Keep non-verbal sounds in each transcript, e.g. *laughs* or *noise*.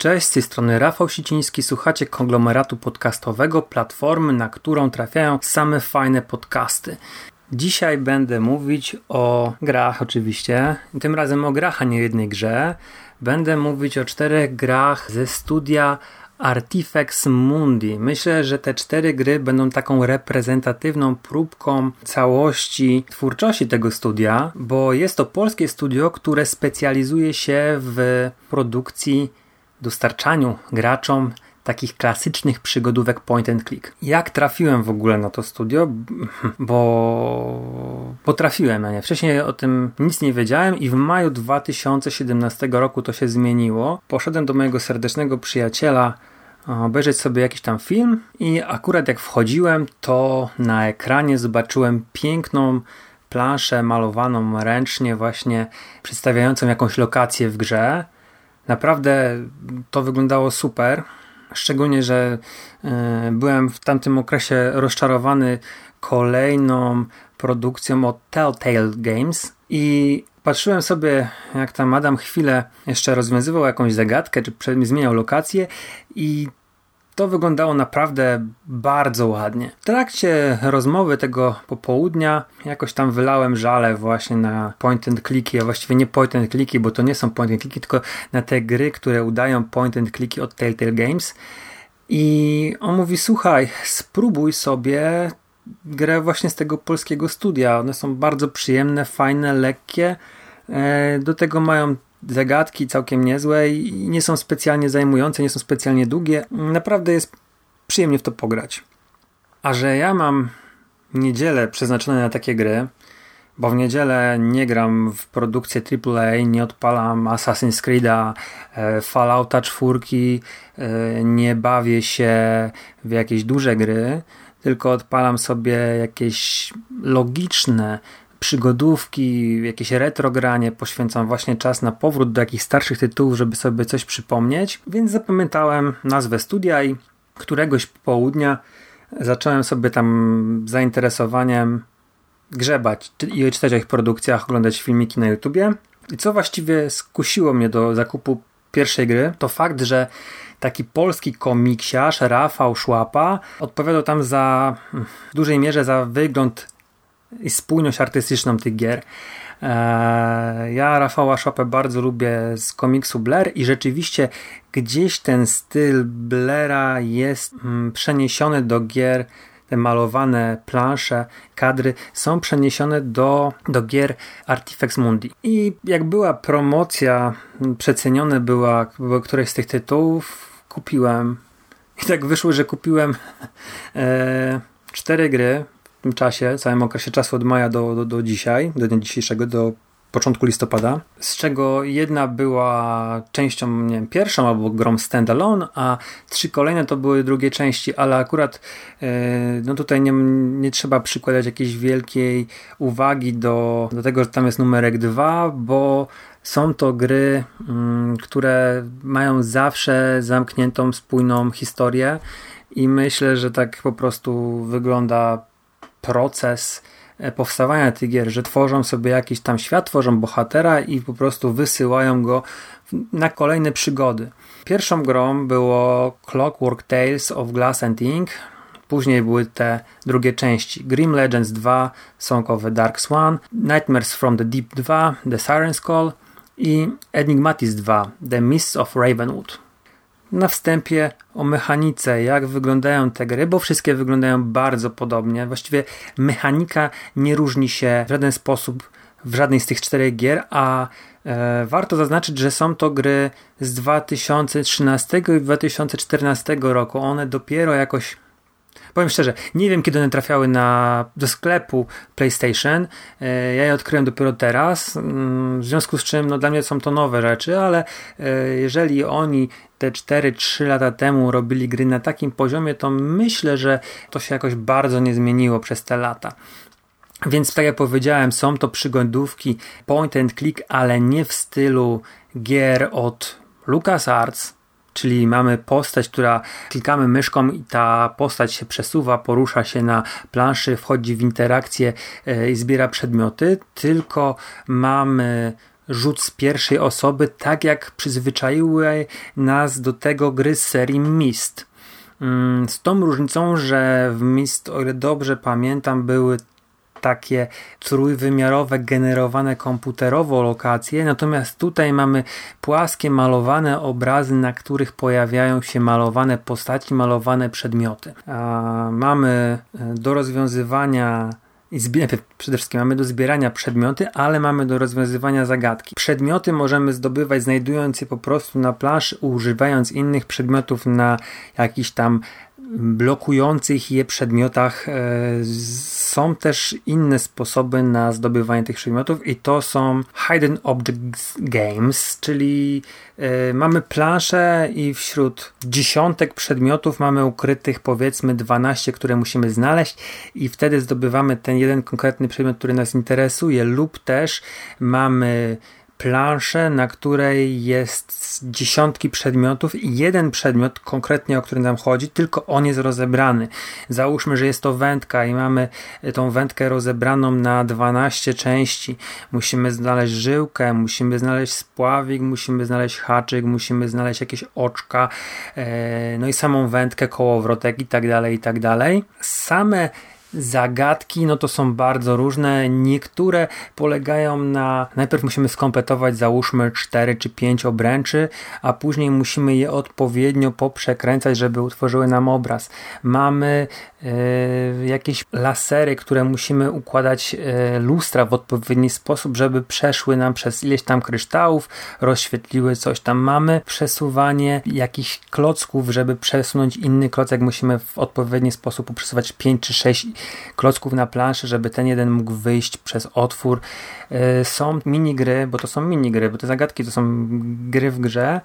Cześć, z tej strony Rafał Siciński. Słuchacie konglomeratu podcastowego, platformy, na którą trafiają same fajne podcasty. Dzisiaj będę mówić o grach, oczywiście. Tym razem o grach, a nie jednej grze. Będę mówić o czterech grach ze studia Artifex Mundi. Myślę, że te cztery gry będą taką reprezentatywną próbką całości twórczości tego studia, bo jest to polskie studio, które specjalizuje się w produkcji dostarczaniu graczom takich klasycznych przygodówek point and click. Jak trafiłem w ogóle na to studio? *laughs* Bo potrafiłem na nie. Wcześniej o tym nic nie wiedziałem i w maju 2017 roku to się zmieniło. Poszedłem do mojego serdecznego przyjaciela obejrzeć sobie jakiś tam film i akurat jak wchodziłem, to na ekranie zobaczyłem piękną planszę malowaną ręcznie właśnie przedstawiającą jakąś lokację w grze. Naprawdę to wyglądało super. Szczególnie, że y, byłem w tamtym okresie rozczarowany kolejną produkcją od Telltale Games i patrzyłem sobie, jak tam Adam chwilę jeszcze rozwiązywał jakąś zagadkę, czy zmieniał lokację i to wyglądało naprawdę bardzo ładnie. W trakcie rozmowy tego popołudnia jakoś tam wylałem żale właśnie na point and clicki, a właściwie nie point and clicki, bo to nie są point and clicki, tylko na te gry, które udają point and clicki od Telltale Games. I on mówi: Słuchaj, spróbuj sobie grę właśnie z tego polskiego studia. One są bardzo przyjemne, fajne, lekkie. E, do tego mają zagadki całkiem niezłe i nie są specjalnie zajmujące, nie są specjalnie długie. Naprawdę jest przyjemnie w to pograć. A że ja mam niedzielę przeznaczone na takie gry, bo w niedzielę nie gram w produkcję AAA, nie odpalam Assassin's Creed'a, e, Fallouta 4, e, nie bawię się w jakieś duże gry, tylko odpalam sobie jakieś logiczne, przygodówki, jakieś retrogranie, poświęcam właśnie czas na powrót do jakichś starszych tytułów, żeby sobie coś przypomnieć, więc zapamiętałem nazwę studia i któregoś południa zacząłem sobie tam zainteresowaniem grzebać i czytać o ich produkcjach, oglądać filmiki na YouTubie. I co właściwie skusiło mnie do zakupu pierwszej gry, to fakt, że taki polski komiksiarz Rafał Szłapa odpowiadał tam za w dużej mierze za wygląd i spójność artystyczną tych gier. E, ja Rafała Szopę bardzo lubię z komiksu Blair i rzeczywiście gdzieś ten styl Blaira jest mm, przeniesiony do gier te malowane plansze, kadry są przeniesione do, do gier Artifex Mundi. I jak była promocja, przecenione była, któreś z tych tytułów, kupiłem. I tak wyszło, że kupiłem *laughs* e, cztery gry tym czasie, całym okresie czasu od maja do, do, do dzisiaj, do dnia dzisiejszego, do początku listopada, z czego jedna była częścią, nie wiem, pierwszą albo grą standalone, a trzy kolejne to były drugie części, ale akurat yy, no tutaj nie, nie trzeba przykładać jakiejś wielkiej uwagi do, do tego, że tam jest numerek dwa, bo są to gry, yy, które mają zawsze zamkniętą, spójną historię i myślę, że tak po prostu wygląda proces e, powstawania tych gier, że tworzą sobie jakiś tam świat, tworzą bohatera i po prostu wysyłają go na kolejne przygody. Pierwszą grą było Clockwork Tales of Glass and Ink. Później były te drugie części Grim Legends 2, Song of the Dark Swan, Nightmares from the Deep 2, The Siren's Call i Enigmatis 2, The Mists of Ravenwood na wstępie o mechanice, jak wyglądają te gry, bo wszystkie wyglądają bardzo podobnie. Właściwie mechanika nie różni się w żaden sposób w żadnej z tych czterech gier, a e, warto zaznaczyć, że są to gry z 2013 i 2014 roku. One dopiero jakoś Powiem szczerze, nie wiem kiedy one trafiały na, do sklepu PlayStation. E, ja je odkryłem dopiero teraz, mm, w związku z czym no, dla mnie są to nowe rzeczy, ale e, jeżeli oni te 4-3 lata temu robili gry na takim poziomie, to myślę, że to się jakoś bardzo nie zmieniło przez te lata. Więc tak jak powiedziałem, są to przygodówki point and click, ale nie w stylu gier od LucasArts, czyli mamy postać, która klikamy myszką i ta postać się przesuwa, porusza się na planszy, wchodzi w interakcję e, i zbiera przedmioty, tylko mamy rzut z pierwszej osoby, tak jak przyzwyczaiły nas do tego gry z serii Mist. Mm, z tą różnicą, że w Mist, o ile dobrze pamiętam, były takie trójwymiarowe, generowane komputerowo lokacje, natomiast tutaj mamy płaskie, malowane obrazy, na których pojawiają się malowane postaci, malowane przedmioty. mamy e, do rozwiązywania przede wszystkim mamy do zbierania przedmioty, ale mamy do rozwiązywania zagadki. Przedmioty możemy zdobywać znajdując je po prostu na planszy, używając innych przedmiotów na jakiś tam blokujących je przedmiotach e, są też inne sposoby na zdobywanie tych przedmiotów i to są Hidden Objects Games, czyli e, mamy planszę i wśród dziesiątek przedmiotów mamy ukrytych powiedzmy 12, które musimy znaleźć i wtedy zdobywamy ten jeden konkretny przedmiot, który nas interesuje lub też mamy planszę, na której jest dziesiątki przedmiotów i jeden przedmiot konkretnie, o który nam chodzi, tylko on jest rozebrany. Załóżmy, że jest to wędka i mamy tą wędkę rozebraną na 12 części. Musimy znaleźć żyłkę, musimy znaleźć spławik, musimy znaleźć haczyk, musimy znaleźć jakieś oczka, e, no i samą wędkę, kołowrotek i tak dalej, i tak dalej. Same Zagadki, no to są bardzo różne. Niektóre polegają na. Najpierw musimy skompletować, załóżmy 4 czy 5 obręczy, a później musimy je odpowiednio poprzekręcać, żeby utworzyły nam obraz. Mamy e, jakieś lasery, które musimy układać e, lustra w odpowiedni sposób, żeby przeszły nam przez ileś tam kryształów, rozświetliły coś tam. Mamy przesuwanie jakichś klocków, żeby przesunąć inny klocek, musimy w odpowiedni sposób przesuwać 5 czy 6 klocków na planszy, żeby ten jeden mógł wyjść przez otwór. E, są minigry, bo to są minigry, bo te zagadki to są gry w grze,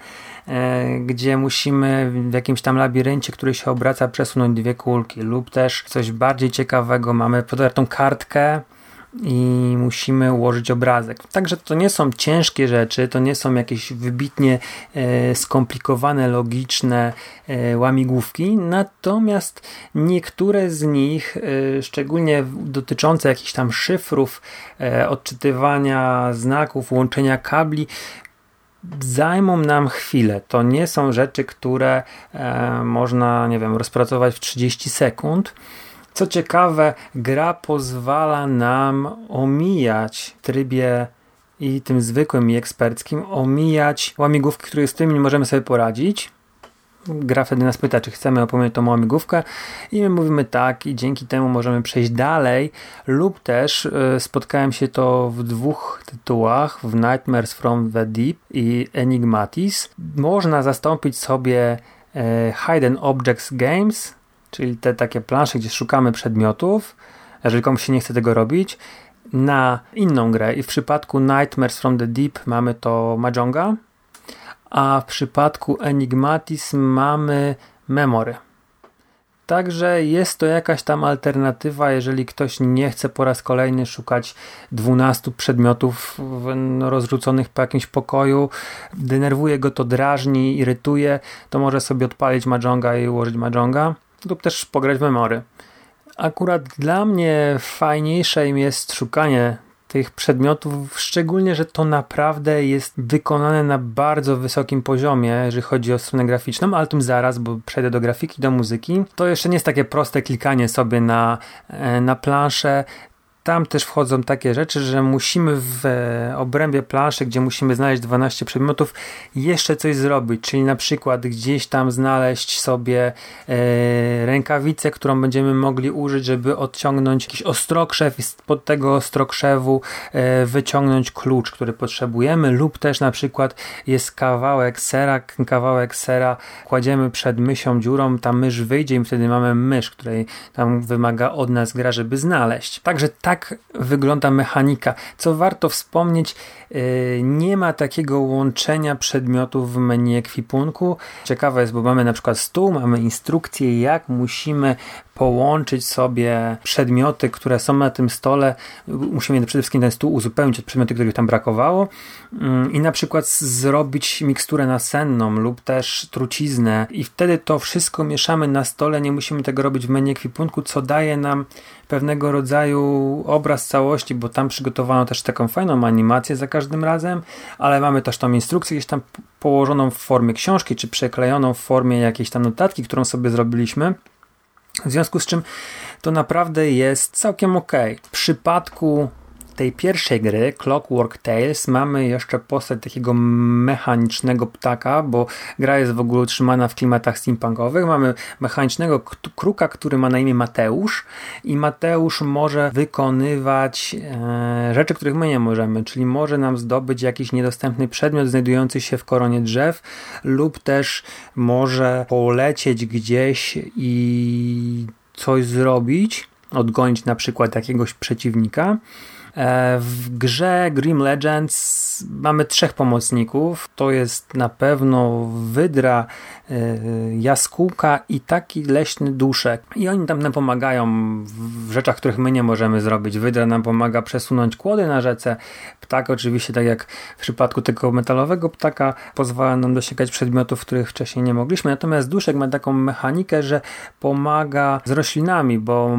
e, gdzie musimy w jakimś tam labiryncie, który się obraca, przesunąć dwie kulki lub też coś bardziej ciekawego. Mamy tą kartkę, i musimy ułożyć obrazek. Także to nie są ciężkie rzeczy, to nie są jakieś wybitnie e, skomplikowane, logiczne e, łamigłówki, natomiast niektóre z nich, e, szczególnie dotyczące jakichś tam szyfrów, odczytywania znaków, łączenia kabli, zajmą nam chwilę. To nie są rzeczy, które można, nie wiem, rozpracować w 30 sekund co ciekawe, gra pozwala nam omijać w trybie i tym zwykłym i eksperckim, omijać łamigłówki, które z którymi nie możemy sobie poradzić. Gra wtedy nas pyta, czy chcemy opowiedzieć tą łamigłówkę i my mówimy tak i dzięki temu możemy przejść dalej lub też y, spotkałem się to w dwóch tytułach, w Nightmares from the Deep i Enigmatis. Można zastąpić sobie y, Hidden Objects Games czyli te takie plansze, gdzie szukamy przedmiotów, jeżeli komuś się nie chce tego robić, na inną grę. I w przypadku Nightmares from the Deep mamy to Mahjonga, a w przypadku Enigmatis mamy Memory. Także jest to jakaś tam alternatywa, jeżeli ktoś nie chce po raz kolejny szukać 12 przedmiotów rozrzuconych po jakimś pokoju, denerwuje go to, drażni, irytuje, to może sobie odpalić Mahjonga i ułożyć Mahjonga lub też pograć w memory. Akurat dla mnie fajniejsze jest szukanie tych przedmiotów, szczególnie, że to naprawdę jest wykonane na bardzo wysokim poziomie, jeżeli chodzi o stronę graficzną, ale tym zaraz, bo przejdę do grafiki, do muzyki. To jeszcze nie jest takie proste klikanie sobie na, e, na planszę, tam też wchodzą takie rzeczy, że musimy w e, obrębie planszy, gdzie musimy znaleźć 12 przedmiotów, jeszcze coś zrobić, czyli na przykład gdzieś tam znaleźć sobie e, rękawicę, którą będziemy mogli użyć, żeby odciągnąć jakiś ostrokrzew i spod tego ostrokrzewu e, wyciągnąć klucz, który potrzebujemy lub też na przykład jest kawałek sera, kawałek sera kładziemy przed mysią dziurą, ta mysz wyjdzie i wtedy mamy mysz, której tam wymaga od nas gra, żeby znaleźć. Także tak wygląda mechanika. Co warto wspomnieć, yy, nie ma takiego łączenia przedmiotów w menu ekwipunku. Ciekawe jest, bo mamy na przykład stół, mamy instrukcję, jak musimy połączyć sobie przedmioty, które są na tym stole. Musimy przede wszystkim ten stół uzupełnić od przedmiotów, których tam brakowało mm, i na przykład zrobić miksturę nasenną lub też truciznę i wtedy to wszystko mieszamy na stole, nie musimy tego robić w menu ekwipunku, co daje nam pewnego rodzaju obraz całości, bo tam przygotowano też taką fajną animację za każdym razem, ale mamy też tą instrukcję gdzieś tam położoną w formie książki, czy przeklejoną w formie jakiejś tam notatki, którą sobie zrobiliśmy. W związku z czym to naprawdę jest całkiem ok. W przypadku tej pierwszej gry, Clockwork Tales, mamy jeszcze postać takiego mechanicznego ptaka, bo gra jest w ogóle utrzymana w klimatach steampunkowych. Mamy mechanicznego kruka, który ma na imię Mateusz i Mateusz może wykonywać e, rzeczy, których my nie możemy, czyli może nam zdobyć jakiś niedostępny przedmiot znajdujący się w koronie drzew lub też może polecieć gdzieś i coś zrobić, odgonić na przykład jakiegoś przeciwnika. E, w grze Grim Legends mamy trzech pomocników. To jest na pewno wydra, e, jaskółka i taki leśny duszek. I oni tam nam pomagają w rzeczach, których my nie możemy zrobić. Wydra nam pomaga przesunąć kłody na rzece. Ptak oczywiście, tak jak w przypadku tego metalowego ptaka, pozwala nam dosięgać przedmiotów, których wcześniej nie mogliśmy. Natomiast duszek ma taką mechanikę, że pomaga z roślinami, bo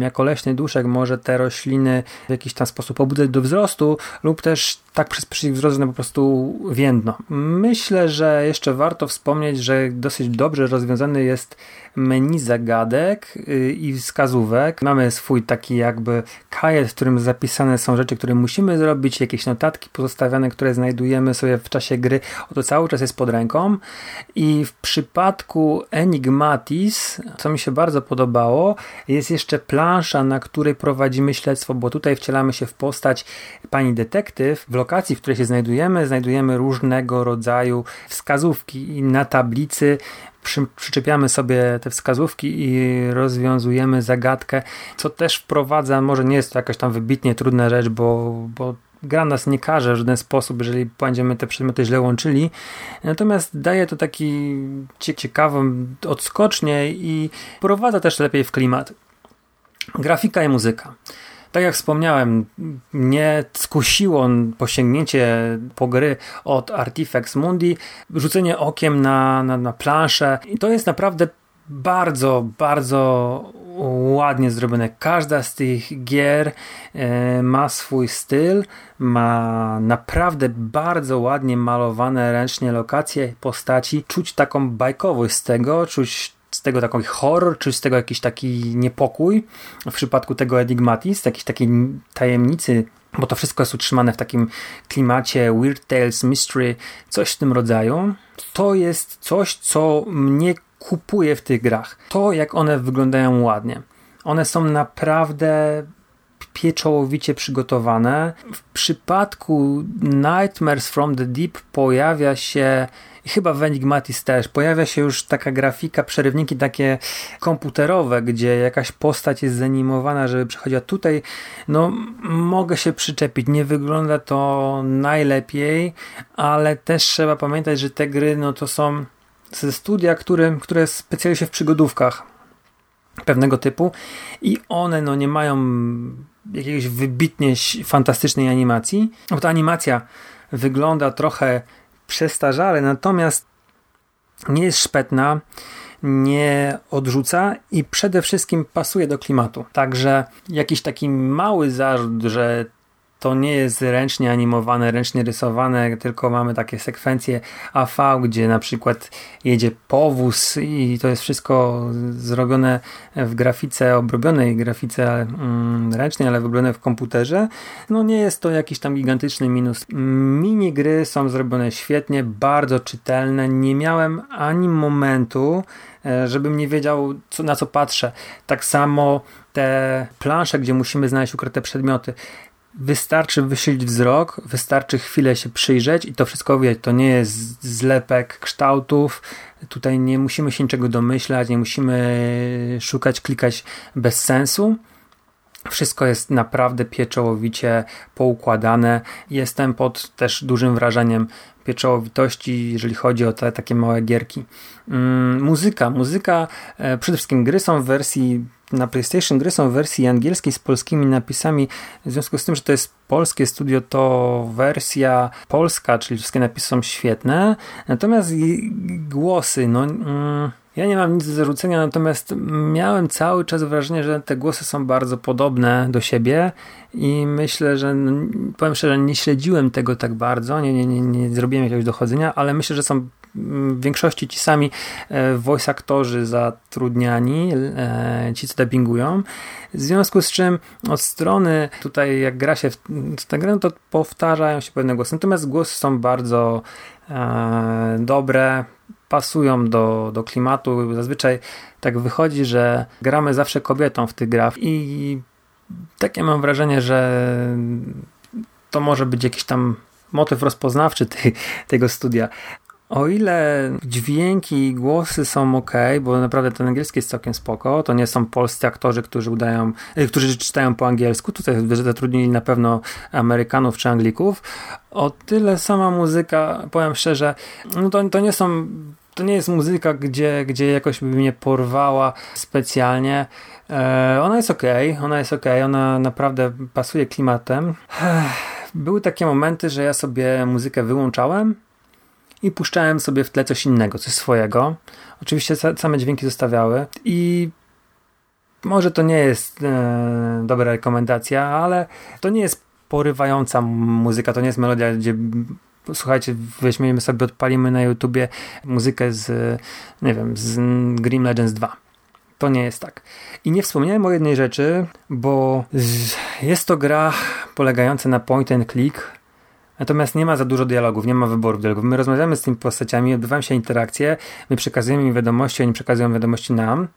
jako leśny duszek może te rośliny w jakiś tam sposób pobudzać do wzrostu lub też tak przyspieszyć wzrost, że po prostu więdno. Myślę, że jeszcze warto wspomnieć, że dosyć dobrze rozwiązany jest menu zagadek y, i wskazówek. Mamy swój taki jakby kajet, w którym zapisane są rzeczy, które musimy zrobić, jakieś notatki pozostawiane, które znajdujemy sobie w czasie gry. Oto cały czas jest pod ręką. I w przypadku Enigmatis, co mi się bardzo podobało, jest jeszcze plansza, na której prowadzimy śledztwo, bo tutaj wcielamy się w postać pani detektyw. W lokacji, w której się znajdujemy, znajdujemy różnego rodzaju wskazówki i na tablicy przy, przyczepiamy sobie te wskazówki i rozwiązujemy zagadkę, co też wprowadza, może nie jest to jakaś tam wybitnie trudna rzecz, bo, bo gra nas nie każe w żaden sposób, jeżeli będziemy te przedmioty źle łączyli. Natomiast daje to taki ciekawą odskocznie i prowadza też lepiej w klimat. Grafika i muzyka. Tak jak wspomniałem, mnie skusiło posięgnięcie po gry od Artifex Mundi, rzucenie okiem na, na, na planszę i to jest naprawdę bardzo, bardzo ładnie zrobione. Każda z tych gier e, ma swój styl, ma naprawdę bardzo ładnie malowane ręcznie lokacje, postaci. Czuć taką bajkowość z tego, czuć z tego taki horror, czy z tego jakiś taki niepokój w przypadku tego Enigmatis, jakiejś takiej tajemnicy, bo to wszystko jest utrzymane w takim klimacie Weird Tales, Mystery, coś w tym rodzaju. To jest coś, co mnie kupuje w tych grach. To, jak one wyglądają ładnie. One są naprawdę pieczołowicie przygotowane. W przypadku Nightmares from the Deep pojawia się i chyba w Enigmatis też pojawia się już taka grafika, przerywniki takie komputerowe, gdzie jakaś postać jest zanimowana, żeby przechodziła tutaj. No, mogę się przyczepić. Nie wygląda to najlepiej, ale też trzeba pamiętać, że te gry, no to są ze studia, które, które specjalizuje się w przygodówkach pewnego typu i one no nie mają jakiegoś wybitnie fantastycznej animacji, bo ta animacja wygląda trochę przestarzale, natomiast nie jest szpetna, nie odrzuca i przede wszystkim pasuje do klimatu. Także jakiś taki mały zarzut, że to nie jest ręcznie animowane, ręcznie rysowane, tylko mamy takie sekwencje AV, gdzie na przykład jedzie powóz i to jest wszystko zrobione w grafice, obrobionej grafice mm, ręcznej, ale wyrobione w komputerze. No nie jest to jakiś tam gigantyczny minus. Minigry są zrobione świetnie, bardzo czytelne. Nie miałem ani momentu, e, żebym nie wiedział, co, na co patrzę. Tak samo te plansze, gdzie musimy znaleźć ukryte przedmioty. Wystarczy wyszyć wzrok, wystarczy chwilę się przyjrzeć i to wszystko wie. To nie jest zlepek kształtów. Tutaj nie musimy się niczego domyślać, nie musimy szukać, klikać bez sensu. Wszystko jest naprawdę pieczołowicie poukładane. Jestem pod też dużym wrażeniem pieczołowitości, jeżeli chodzi o te takie małe gierki. Mm, muzyka. Muzyka, e, przede wszystkim gry są w wersji na PlayStation gry są w wersji angielskiej z polskimi napisami. W związku z tym, że to jest polskie studio, to wersja polska, czyli wszystkie napisy są świetne. Natomiast głosy, no. Mm, ja nie mam nic do zarzucenia, natomiast miałem cały czas wrażenie, że te głosy są bardzo podobne do siebie i myślę, że no, powiem szczerze, nie śledziłem tego tak bardzo, nie, nie, nie, nie zrobiłem jakiegoś dochodzenia, ale myślę, że są w większości ci sami e, voice aktorzy zatrudniani, e, ci co dubbingują. W związku z czym od strony tutaj jak gra się w tę grę, to powtarzają się pewne głosy. Natomiast głosy są bardzo e, dobre, pasują do, do klimatu. Zazwyczaj tak wychodzi, że gramy zawsze kobietą w tych grach i takie mam wrażenie, że to może być jakiś tam motyw rozpoznawczy tego studia. O ile dźwięki i głosy są ok, bo naprawdę ten angielski jest całkiem spoko, to nie są polscy aktorzy, którzy udają, y, którzy czytają po angielsku, tutaj zatrudnili na pewno Amerykanów czy Anglików. O tyle sama muzyka, powiem szczerze, no to, to nie są to nie jest muzyka, gdzie, gdzie jakoś by mnie porwała specjalnie. E, ona jest ok, ona jest ok, ona naprawdę pasuje klimatem. Były takie momenty, że ja sobie muzykę wyłączałem i puszczałem sobie w tle coś innego, coś swojego. Oczywiście same dźwięki zostawiały i może to nie jest e, dobra rekomendacja, ale to nie jest porywająca muzyka, to nie jest melodia, gdzie słuchajcie, weźmiemy sobie, odpalimy na YouTubie muzykę z, nie wiem, z Grim Legends 2. To nie jest tak. I nie wspomniałem o jednej rzeczy, bo jest to gra polegająca na point and click, Natomiast nie ma za dużo dialogów, nie ma wyboru dialogów. My rozmawiamy z tymi postaciami, odbywają się interakcje, my przekazujemy im wiadomości, oni przekazują wiadomości nam.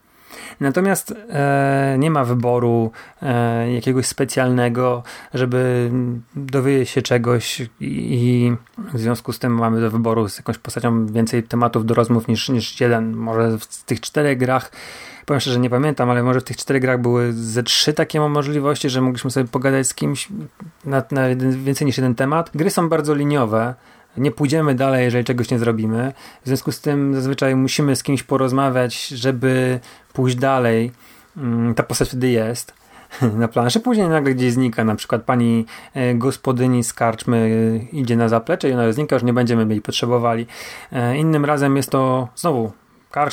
Natomiast e, nie ma wyboru e, jakiegoś specjalnego, żeby dowiedzieć się czegoś i, i, w związku z tym mamy do wyboru z jakąś postacią więcej tematów do rozmów niż, niż jeden. Może w tych czterech grach powiem szczerze, nie pamiętam, ale może w tych czterech grach były ze trzy takie możliwości, że mogliśmy sobie pogadać z kimś na, na więcej niż jeden temat. Gry są bardzo liniowe. Nie pójdziemy dalej, jeżeli czegoś nie zrobimy. W związku z tym zazwyczaj musimy z kimś porozmawiać, żeby pójść dalej. Mm, ta postać wtedy jest *laughs* na planszy, później nagle gdzieś znika, na przykład pani e, gospodyni z karczmy e, idzie na zaplecze i ona znika, już nie będziemy jej potrzebowali. E, innym razem jest to znowu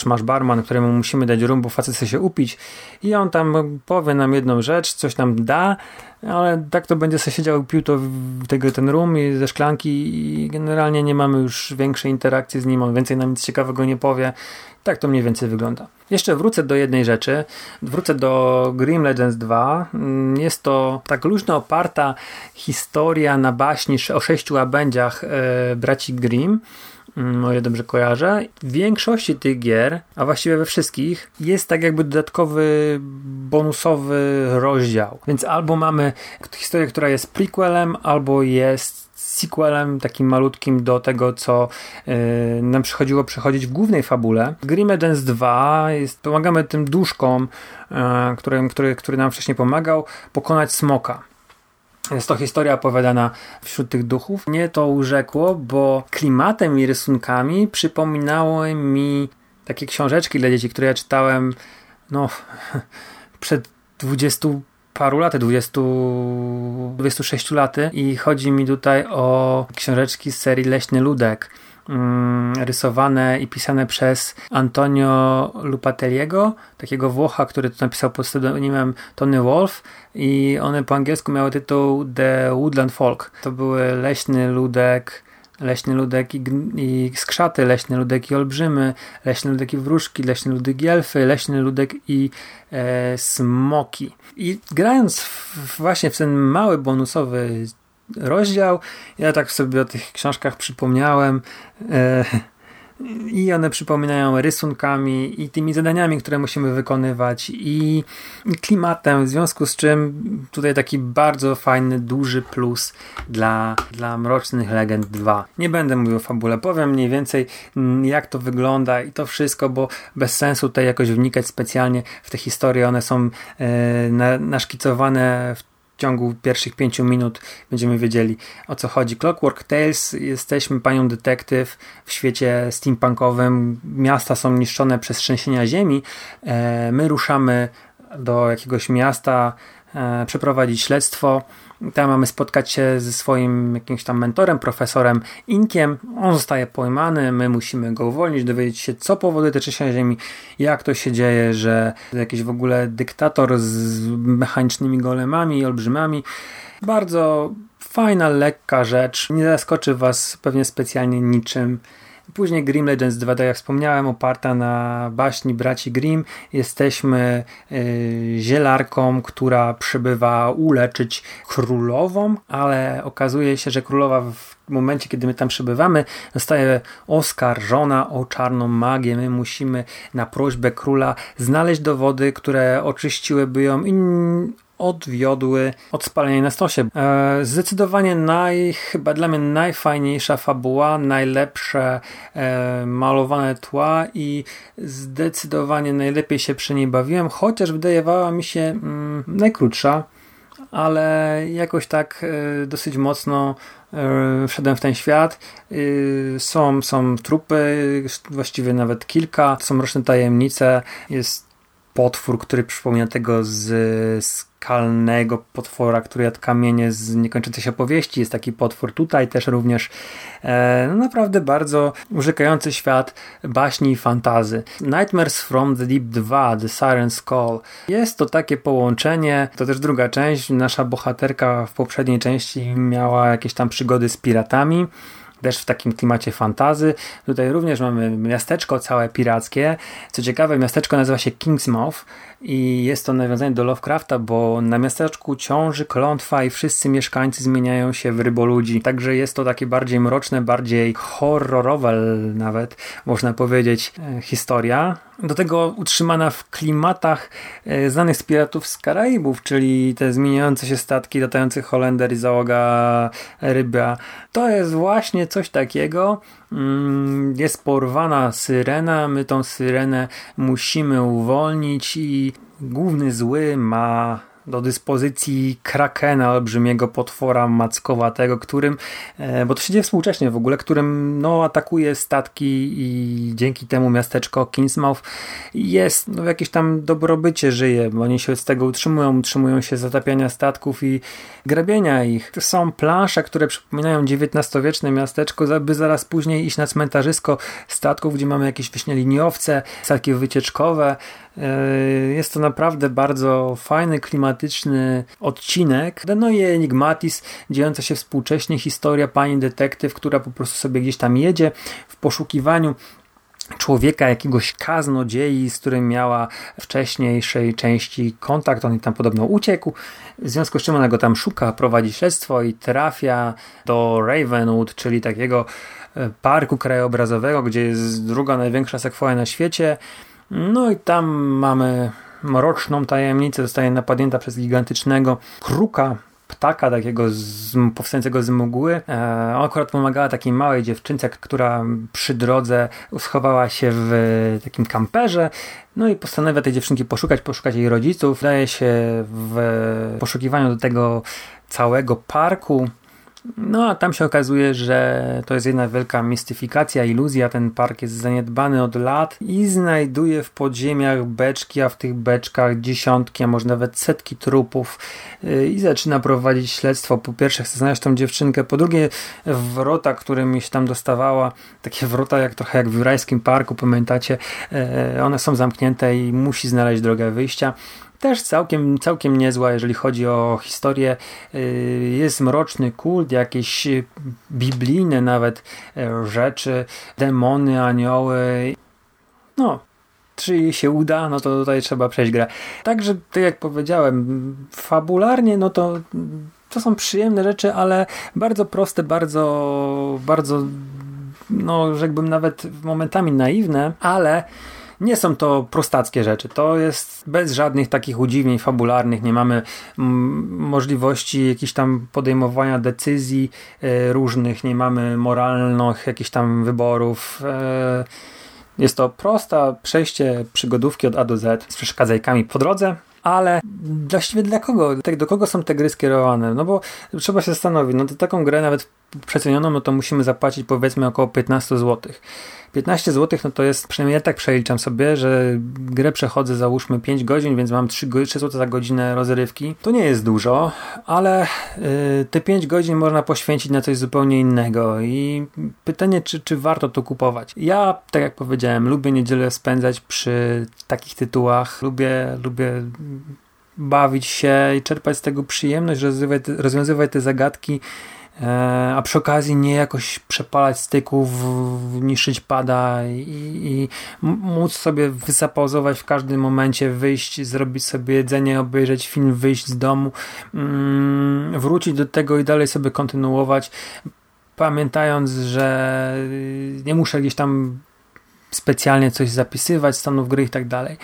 masz barman, któremu musimy dać rum, bo facet chce się upić i on tam powie nam jedną rzecz, coś nam da, ale tak to będzie sobie siedział, pił to tego, ten rum ze szklanki i generalnie nie mamy już większej interakcji z nim, on więcej nam nic ciekawego nie powie. Tak to mniej więcej wygląda. Jeszcze wrócę do jednej rzeczy. Wrócę do Grim Legends 2. Jest to tak luźno oparta historia na baśni o sześciu łabędziach e, braci Grimm Mm, o ile dobrze kojarzę. W większości tych gier, a właściwie we wszystkich, jest tak jakby dodatkowy, bonusowy rozdział. Więc albo mamy historię, która jest prequelem, albo jest sequelem takim malutkim do tego, co yy, nam przychodziło przechodzić w głównej fabule. Grim Legends 2 jest, pomagamy tym duszkom, yy, który, który nam wcześniej pomagał, pokonać smoka. Jest to historia opowiadana wśród tych duchów. Mnie to urzekło, bo klimatem i rysunkami przypominało mi takie książeczki dla dzieci, które ja czytałem no, *laughs* przed 20 paru lat, 20, 26 laty i chodzi mi tutaj o książeczki z serii Leśny Ludek rysowane i pisane przez Antonio Lupateliego, takiego Włocha, który to napisał pod pseudonimem Tony Wolf i one po angielsku miały tytuł The Woodland Folk. To były leśny ludek, leśny ludek i, i skrzaty, leśny ludek i olbrzymy, leśny ludek i wróżki, leśny ludek i elfy, leśny ludek i e, smoki. I grając w, właśnie w ten mały bonusowy rozdział, ja tak sobie o tych książkach przypomniałem. E, i one przypominają rysunkami i tymi zadaniami, które musimy wykonywać i klimatem, w związku z czym tutaj taki bardzo fajny, duży plus dla, dla Mrocznych Legend 2. Nie będę mówił o fabule, powiem mniej więcej jak to wygląda i to wszystko, bo bez sensu tutaj jakoś wnikać specjalnie w te historie, one są e, na, naszkicowane w ciągu pierwszych pięciu minut będziemy wiedzieli o co chodzi. Clockwork Tales, jesteśmy panią detektyw w świecie steampunkowym. Miasta są niszczone przez trzęsienia ziemi. E, my ruszamy do jakiegoś miasta, przeprowadzić śledztwo tam mamy spotkać się ze swoim jakimś tam mentorem, profesorem Inkiem. On zostaje pojmany, my musimy go uwolnić, dowiedzieć się, co powoduje te trzęsienia ziemi, jak to się dzieje, że jakiś w ogóle dyktator z mechanicznymi golemami i olbrzymami. Bardzo fajna, lekka rzecz. Nie zaskoczy Was pewnie specjalnie niczym. Później Grim Legends 2, tak jak wspomniałem, oparta na baśni braci Grimm. Jesteśmy y, zielarką, która przybywa uleczyć królową, ale okazuje się, że królowa w momencie, kiedy my tam przybywamy, zostaje oskarżona o czarną magię. My musimy na prośbę króla znaleźć dowody, które oczyściłyby ją i odwiodły od spalenia na stosie. E, zdecydowanie naj, chyba dla mnie najfajniejsza fabuła, najlepsze e, malowane tła i zdecydowanie najlepiej się przy niej bawiłem, chociaż wydawała mi się mm, najkrótsza ale jakoś tak e, dosyć mocno wszedłem w ten świat. Są, są trupy, właściwie nawet kilka, są roczne tajemnice, jest potwór, który przypomina tego z skalnego potwora, który jadł kamienie z niekończącej się opowieści. Jest taki potwór tutaj też również. E, no naprawdę bardzo urzekający świat baśni i fantazy. Nightmares from the Deep 2, The Siren's Call. Jest to takie połączenie, to też druga część. Nasza bohaterka w poprzedniej części miała jakieś tam przygody z piratami też w takim klimacie fantazy. Tutaj również mamy miasteczko całe pirackie. Co ciekawe, miasteczko nazywa się Kingsmouth i jest to nawiązanie do Lovecrafta, bo na miasteczku ciąży klątwa i wszyscy mieszkańcy zmieniają się w ryboludzi. Także jest to takie bardziej mroczne, bardziej horrorowe nawet, można powiedzieć, e, historia. Do tego utrzymana w klimatach e, znanych z piratów z Karaibów, czyli te zmieniające się statki, latający Holender i załoga ryba. To jest właśnie coś takiego, Mm, jest porwana syrena, my tą syrenę musimy uwolnić i główny zły ma do dyspozycji krakena, olbrzymiego potwora mackowatego, którym, e, bo to się dzieje współcześnie w ogóle, którym no, atakuje statki i dzięki temu miasteczko Kingsmouth jest no, w jakimś tam dobrobycie żyje, bo oni się z tego utrzymują, utrzymują się zatapiania statków i grabienia ich. To są plansze, które przypominają XIX-wieczne miasteczko, by zaraz później iść na cmentarzysko statków, gdzie mamy jakieś właśnie liniowce, statki wycieczkowe. E, jest to naprawdę bardzo fajny, klimatyczny odcinek. No i Enigmatis, dziejąca się współcześnie historia pani detektyw, która po prostu sobie gdzieś tam jedzie w poszukiwaniu człowieka, jakiegoś kaznodziei, z którym miała wcześniejszej części kontakt, on tam podobno uciekł, w związku z czym ona go tam szuka, prowadzi śledztwo i trafia do Ravenwood, czyli takiego e, parku krajobrazowego, gdzie jest druga największa sekwoja na świecie. No i tam mamy mroczną tajemnicę, zostaje napadnięta przez gigantycznego kruka, ptaka takiego z, powstającego z mgły. E, akurat pomagała takiej małej dziewczynce, która przy drodze schowała się w takim kamperze. No i postanawia tej dziewczynki poszukać, poszukać jej rodziców. Daje się w poszukiwaniu do tego całego parku No a tam się okazuje, że to jest jedna wielka mistyfikacja, iluzja. Ten park jest zaniedbany od lat i znajduje w podziemiach beczki, a w tych beczkach dziesiątki, a może nawet setki trupów y, i zaczyna prowadzić śledztwo. Po pierwsze chce znaleźć tą dziewczynkę, po drugie wrota, którymi się tam dostawała, takie wrota jak trochę jak w Jurajskim Parku, pamiętacie, e, one są zamknięte i musi znaleźć drogę wyjścia też całkiem, całkiem niezła, jeżeli chodzi o historię. Y, jest mroczny kult, jakieś biblijne nawet e, rzeczy, demony, anioły. No, czy się uda, no to tutaj trzeba przejść grę. Także, tak jak powiedziałem, fabularnie, no to to są przyjemne rzeczy, ale bardzo proste, bardzo, bardzo, no rzekłbym nawet momentami naiwne, ale nie są to prostackie rzeczy. To jest bez żadnych takich udziwnień fabularnych. Nie mamy mm, możliwości jakichś tam podejmowania decyzji e, różnych. Nie mamy moralnych jakichś tam wyborów. E, jest to prosta przejście przygodówki od A do Z z przeszkadzajkami po drodze ale właściwie dla kogo? Do kogo są te gry skierowane? No bo trzeba się zastanowić, no to taką grę nawet przecenioną, no to musimy zapłacić powiedzmy około 15 zł. 15 zł, no to jest, przynajmniej ja tak przeliczam sobie, że grę przechodzę załóżmy 5 godzin, więc mam 3, 3 zł za godzinę rozrywki. To nie jest dużo, ale yy, te 5 godzin można poświęcić na coś zupełnie innego i pytanie, czy, czy warto to kupować. Ja, tak jak powiedziałem, lubię niedzielę spędzać przy takich tytułach, lubię, lubię bawić się i czerpać z tego przyjemność, rozwiązywać, rozwiązywać te zagadki a przy okazji nie jakoś przepalać styków, niszczyć pada i, i móc sobie zapauzować w każdym momencie, wyjść, zrobić sobie jedzenie, obejrzeć film, wyjść z domu, mm, wrócić do tego i dalej sobie kontynuować, pamiętając, że nie muszę gdzieś tam specjalnie coś zapisywać, stanów gry i tak dalej.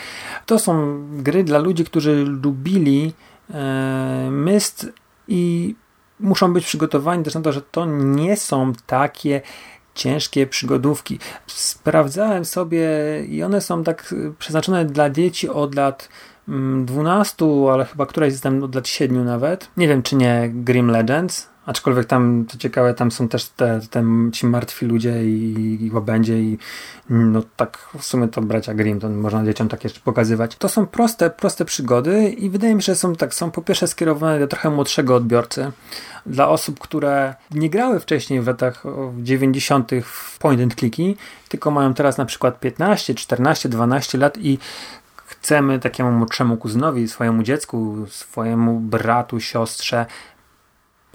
To są gry dla ludzi, którzy lubili e, Myst i muszą być przygotowani też na to, że to nie są takie ciężkie przygodówki. Sprawdzałem sobie i one są tak przeznaczone dla dzieci od lat 12, mm, ale chyba któraś jest tam od lat 7 nawet. Nie wiem, czy nie Grim Legends, Aczkolwiek tam, to ciekawe, tam są też te, te ci martwi ludzie i, i łabędzie i no tak w sumie to bracia Grimm, to można dzieciom takie rzeczy pokazywać. To są proste, proste przygody i wydaje mi się, że są tak, są po pierwsze skierowane do trochę młodszego odbiorcy, dla osób, które nie grały wcześniej w latach 90. w point and clicki, tylko mają teraz na przykład 15, 14, 12 lat i chcemy takiemu młodszemu kuzynowi, swojemu dziecku, swojemu bratu, siostrze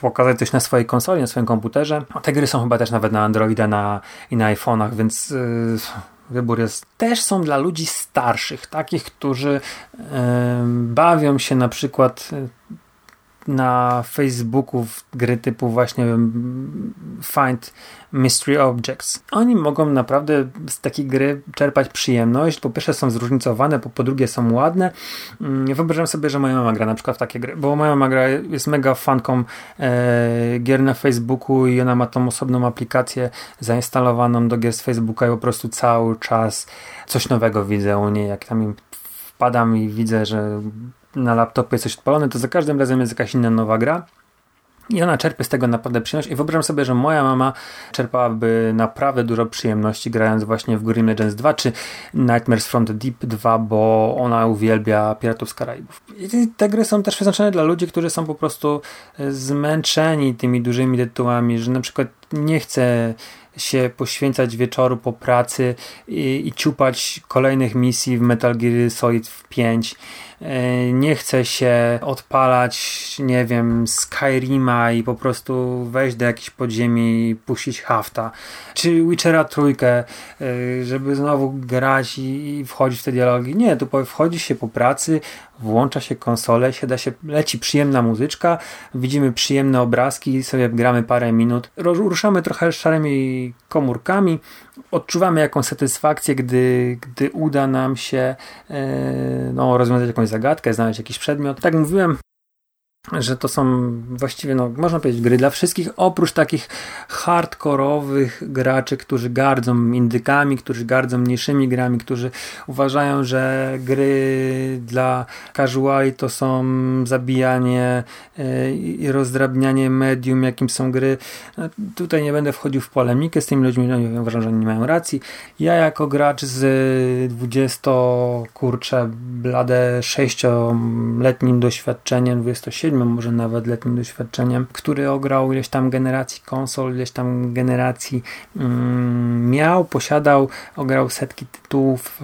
pokazać coś na swojej konsoli, na swoim komputerze. A te gry są chyba też nawet na Androida na, i na iPhone'ach, więc yy, wybór jest. Też są dla ludzi starszych, takich, którzy yy, bawią się na przykład na Facebooku w gry typu właśnie Find Mystery Objects. Oni mogą naprawdę z takiej gry czerpać przyjemność. Po pierwsze są zróżnicowane, po, po drugie są ładne. Mm, wyobrażam sobie, że moja mama gra na przykład w takie gry, bo moja mama gra jest mega fanką e, gier na Facebooku i ona ma tą osobną aplikację zainstalowaną do gier z Facebooka i po prostu cały czas coś nowego widzę u niej. Jak tam wpadam i widzę, że na laptopie coś odpalone, to za każdym razem jest jakaś inna nowa gra. I ona czerpie z tego naprawdę przyjemność i wyobrażam sobie, że moja mama czerpałaby naprawdę dużo przyjemności grając właśnie w Grim Legends 2 czy Nightmares from the Deep 2, bo ona uwielbia Piratów z Karaibów. I te gry są też przeznaczone dla ludzi, którzy są po prostu e, zmęczeni tymi dużymi tytułami, że na przykład nie chce się poświęcać wieczoru po pracy i, i ciupać kolejnych misji w Metal Gear Solid 5 E, nie chce się odpalać, nie wiem, Skyrima i po prostu wejść do jakiejś podziemi i puścić hafta. Czy Witchera trójkę, e, żeby znowu grać i wchodzić w te dialogi. Nie, tu wchodzi się po pracy, włącza się konsolę, siada się, leci przyjemna muzyczka, widzimy przyjemne obrazki, sobie gramy parę minut, ruszamy trochę szarymi komórkami, odczuwamy jakąś satysfakcję, gdy, gdy uda nam się e, no, rozwiązać jakąś zagadkę, znaleźć jakiś przedmiot. Tak mówiłem, że to są właściwie, no, można powiedzieć, gry dla wszystkich, oprócz takich hardkorowych graczy, którzy gardzą indykami, którzy gardzą mniejszymi grami, którzy uważają, że gry dla casuali to są zabijanie yy, i rozdrabnianie medium, jakim są gry. No, tutaj nie będę wchodził w polemikę z tymi ludźmi, no, uważam, że nie mają racji. Ja jako gracz z 20 kurczę blade 6-letnim doświadczeniem, 27 siedmiu, może nawet letnim doświadczeniem, który ograł ileś tam generacji konsol, ileś tam generacji mm, miał, posiadał, ograł setki tytułów,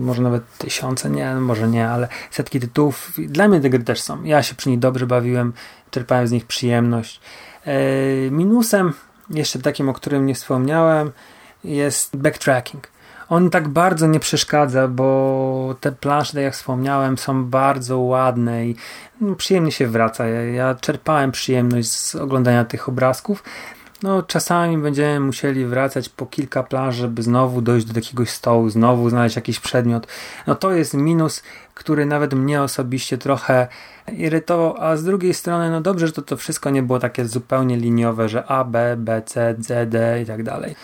może nawet tysiące, nie, może nie, ale setki tytułów. Dla mnie te gry też są. Ja się przy nich dobrze bawiłem, czerpałem z nich przyjemność. E, minusem, jeszcze takim, o którym nie wspomniałem, jest backtracking on tak bardzo nie przeszkadza, bo te plansze, tak jak wspomniałem, są bardzo ładne i no, przyjemnie się wraca. Ja, ja czerpałem przyjemność z oglądania tych obrazków. No, czasami będziemy musieli wracać po kilka planż, żeby znowu dojść do jakiegoś stołu, znowu znaleźć jakiś przedmiot. No to jest minus, który nawet mnie osobiście trochę irytował, a z drugiej strony, no dobrze, że to, to wszystko nie było takie zupełnie liniowe, że A, B, B, C, D, D i tak dalej.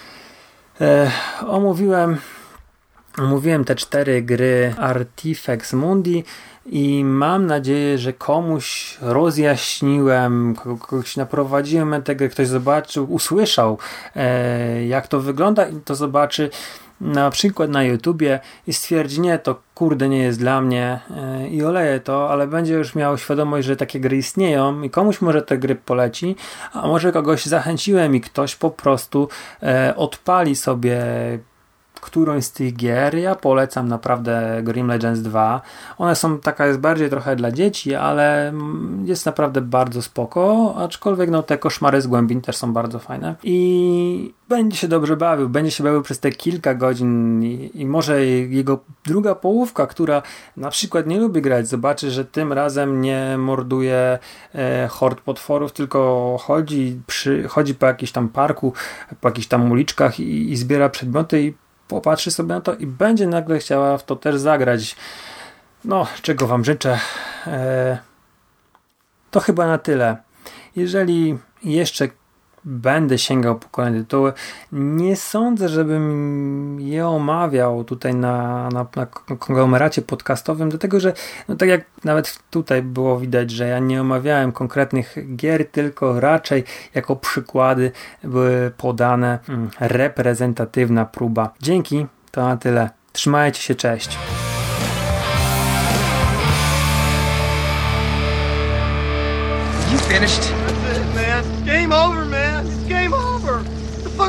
E, omówiłem, omówiłem te cztery gry Artifex Mundi i mam nadzieję, że komuś rozjaśniłem, kogoś naprowadziłem na tego, ktoś zobaczył, usłyszał e, jak to wygląda i to zobaczy na przykład na YouTubie i stwierdzi, nie, to kurde nie jest dla mnie e, i oleje to, ale będzie już miał świadomość, że takie gry istnieją i komuś może te gry poleci, a może kogoś zachęciłem i ktoś po prostu e, odpali sobie którąś z tych gier. Ja polecam naprawdę Grim Legends 2. One są taka jest bardziej trochę dla dzieci, ale jest naprawdę bardzo spoko, aczkolwiek no te koszmary z głębin też są bardzo fajne i będzie się dobrze bawił, będzie się bawił przez te kilka godzin i, i może jego druga połówka, która na przykład nie lubi grać, zobaczy, że tym razem nie morduje e, hord potworów, tylko chodzi, przy, chodzi po jakimś tam parku, po jakichś tam uliczkach i, i zbiera przedmioty i popatrzy sobie na to i będzie nagle chciała w to też zagrać. No, czego Wam życzę. E, to chyba na tyle. Jeżeli jeszcze będę sięgał po kolejne tytuły. Nie sądzę, żebym je omawiał tutaj na, na, na konglomeracie podcastowym, dlatego że no tak jak nawet tutaj było widać, że ja nie omawiałem konkretnych gier, tylko raczej jako przykłady były podane hmm, reprezentatywna próba. Dzięki, to na tyle. Trzymajcie się, cześć. You finished?